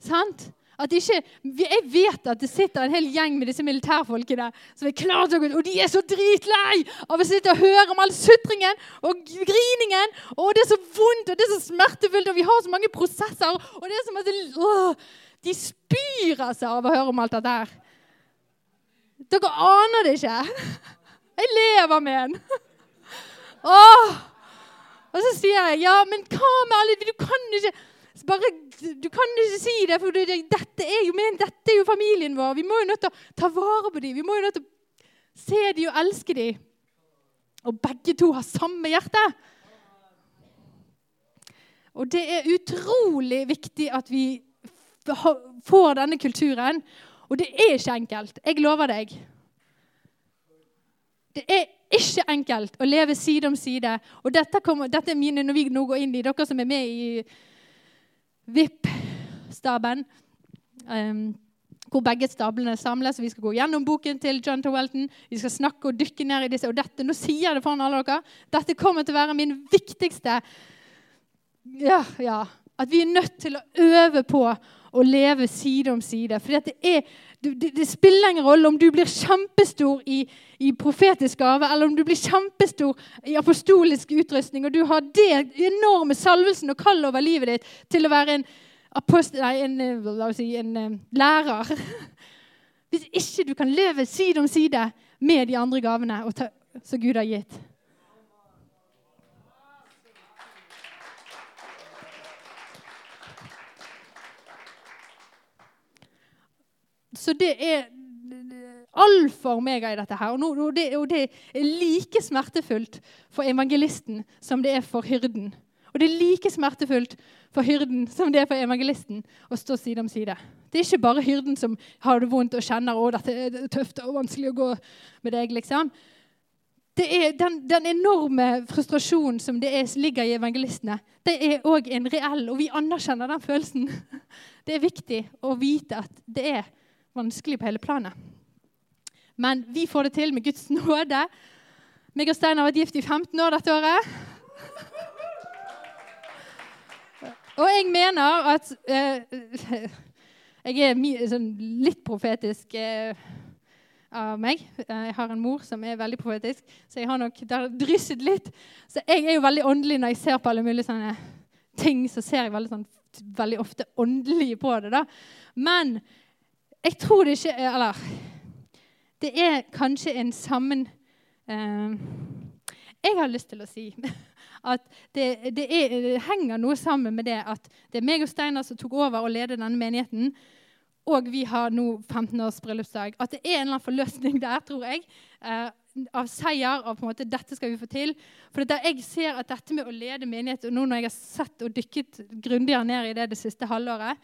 Sant? At ikke, jeg vet at det sitter en hel gjeng med disse militærfolkene som er klare til å gå og de er så dritlei av å sitte og høre om all sutringen og griningen. Og det er så vondt og det er så smertefullt, og vi har så mange prosesser. Og det er som at det, åh, De spyr seg av å høre om alt dette her. Dere aner det ikke. Jeg lever med en. Og så sier jeg ja, men hva med alle Du kan ikke bare, du kan ikke si det, for det, dette, er jo men, dette er jo familien vår. Vi må jo nødt til å ta vare på dem. Vi må jo nødt til å se dem og elske dem. Og begge to har samme hjerte. Og det er utrolig viktig at vi får denne kulturen. Og det er ikke enkelt. Jeg lover deg. Det er ikke enkelt å leve side om side. Og dette, kommer, dette er mine når vi nå går inn i dere som er med i VIP-staben. Um, hvor begge stablene samles. Vi skal gå gjennom boken til John Towelton. Vi skal snakke og dykke ned i disse. Og dette, nå sier jeg det foran alle dere, dette kommer til å være min viktigste ja, ja, at vi er nødt til å øve på å leve side om side. For det, det, spiller ingen rolle om du blir kjempestor i, i, profetisk gave, eller om du blir kjempestor i apostolisk utrustning, og du har det enorme salvelsen og kall over livet ditt til å være en, apost, nei, en, si, en uh, lærer. Hvis ikke du kan leve side om side med de andre gavene som Gud har gitt. Så det er alfa og omega i dette her. Og, og, det, og, det, er like smertefullt for evangelisten som det er for hyrden. Og det er like smertefullt for hyrden som det er for evangelisten å stå side om side. Det er ikke bare hyrden som har det vondt og kjenner at dette er tøft og vanskelig å gå med deg. liksom. Det er den, den enorme frustrasjonen som det er, ligger i evangelistene, det er òg en reell, og vi anerkjenner den følelsen. Det er viktig å vite at det er vanskelig på hele planet. Men vi får det til med Guds nåde. Meg og Stein har vært gift i 15 år dette året. Og jeg mener at eh, Jeg er sånn litt profetisk eh, av meg. Jeg har en mor som er veldig profetisk, så jeg har nok drysset litt. Så jeg er jo veldig åndelig når jeg ser på alle mulige sånne ting. Så ser jeg veldig, sånn, veldig ofte åndelig på det. da. Men jeg tror det ikke Eller det er kanskje en sammen... Eh, jeg har lyst til å si at det, det, er, det, henger noe sammen med det at det er meg og Steinar som tok over og leder denne menigheten. Og vi har nå 15 års bryllupsdag. At det er en eller annen forløsning der, tror jeg. Eh, av seier. Av på en måte, dette skal vi få til. For der jeg ser at dette med å lede menighet, og nå når jeg har sett og dykket grundigere ned i det det siste halvåret,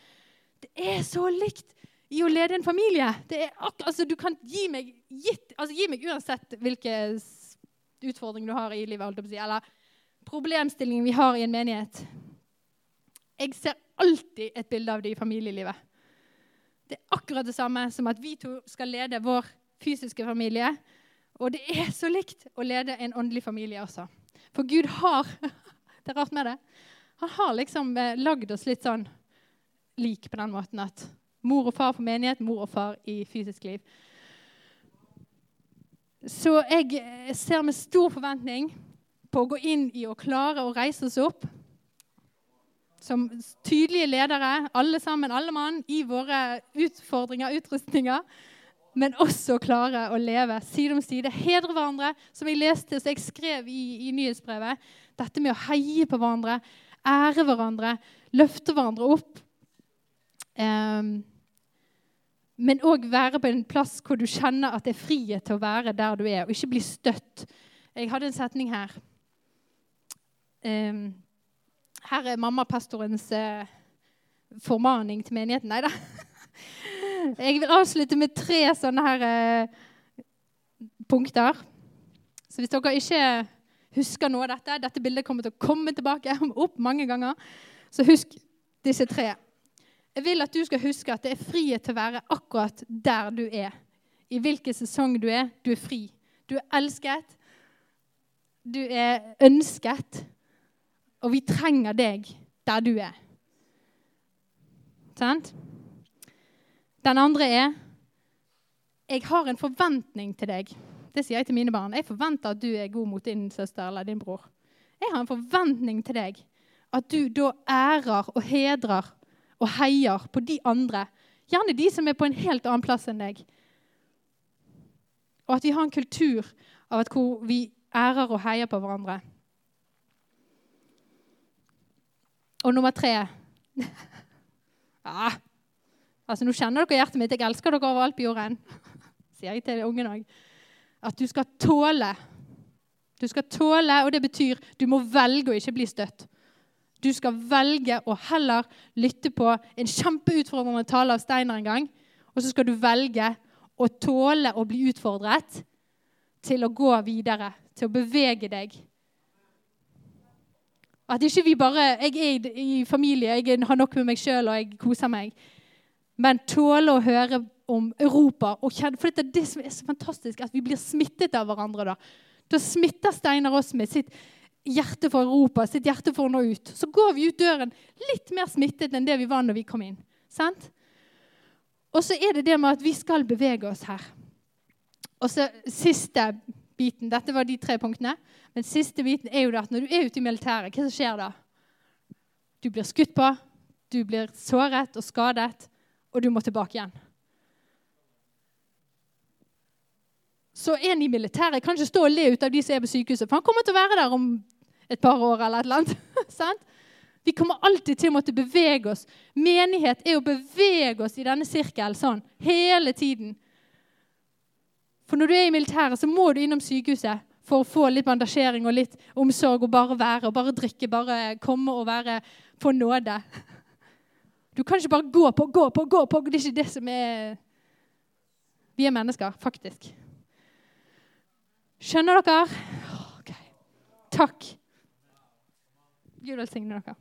det er så likt i å lede en familie. altså, du kan gi meg, gitt, altså, gi meg uansett hvilke utfordringer du har i livet, eller problemstillingen vi har i en menighet. Jeg ser alltid et bilde av det i familielivet. Det er akkurat det samme som at vi to skal lede vår fysiske familie. Og det er så likt å lede en åndelig familie også. For Gud har Det er rart med det. Han har liksom eh, lagd oss litt sånn lik på den måten at Mor og far for menighet, mor og far i fysisk liv. Så jeg eh, ser med stor forventning på å gå inn i å klare å reise oss opp som tydelige ledere, alle sammen, alle mann, i våre utfordringer, utrustninger. Men også klare å leve side om side, hedre hverandre. Som jeg leste, så jeg skrev i, i nyhetsbrevet. Dette med å heie på hverandre, ære hverandre, løfte hverandre opp. Um, men òg være på en plass hvor du kjenner at det er frihet til å være der du er, og ikke bli støtt. Jeg hadde en setning her. Um, her er mammapastorens uh, formaning til menigheten. Nei da. Jeg vil avslutte med tre sånne her uh, punkter. Så hvis dere ikke husker noe av dette Dette bildet kommer til å komme tilbake opp mange ganger. Så husk disse tre. Jeg vil at du skal huske at det er frihet til å være akkurat der du er. I hvilken sesong du er. Du er fri. Du er elsket. Du er ønsket. Og vi trenger deg der du er. Sant? Den andre er Jeg har en forventning til deg. Det sier jeg til mine barn. Jeg forventer at du er god mot din søster eller din bror. Jeg har en forventning til deg. At du da ærer og hedrer og heier på de andre. Gjerne de som er på en helt annen plass enn deg. Og at vi har en kultur av at hvor vi ærer og heier på hverandre. Og nummer tre ja, altså Nå kjenner dere hjertet mitt. Jeg elsker dere overalt på jorden. Sier jeg til ungen òg. At du skal tåle. Du skal tåle, og det betyr du må velge å ikke bli støtt. Du skal velge å heller lytte på en kjempeutfordrende tale av Steiner en gang. Og så skal du velge å tåle å bli utfordret til å gå videre, til å bevege deg. At ikke vi bare Jeg er i familie, jeg har nok med meg sjøl, og jeg koser meg. Men tåle å høre om Europa. Og kjenne, for det er det som er så fantastisk, at vi blir smittet av hverandre. Da Da smitter Steinar oss med sitt hjerte for Europa, sitt hjerte for å nå ut. Så går vi ut døren litt mer smittet enn det vi var når vi kom inn. Sant? Og så er det det med at vi skal bevege oss her. Og så siste biten. Dette var de tre punktene. Men siste biten er jo at når du er ute i militæret, hva som skjer da? Du blir skutt på, du blir såret og skadet, og du må tilbake igjen. Så en i militæret kan ikke stå og le ut av de som er på sykehuset, for han kommer til å være der om et par år eller et eller annet. Vi kommer alltid til å måtte bevege oss. Menighet er å bevege oss i denne sirkelen sånn hele tiden. For når du er i militæret, så må du innom sykehuset for å få litt bandasjering og litt omsorg og bare være og bare drikke, bare komme og være på nåde. Du kan ikke bare gå på, gå på, gå på. Det er ikke det som er Vi er mennesker, faktisk. Skjønner dere? Okay. Takk. Gud velsigne dere.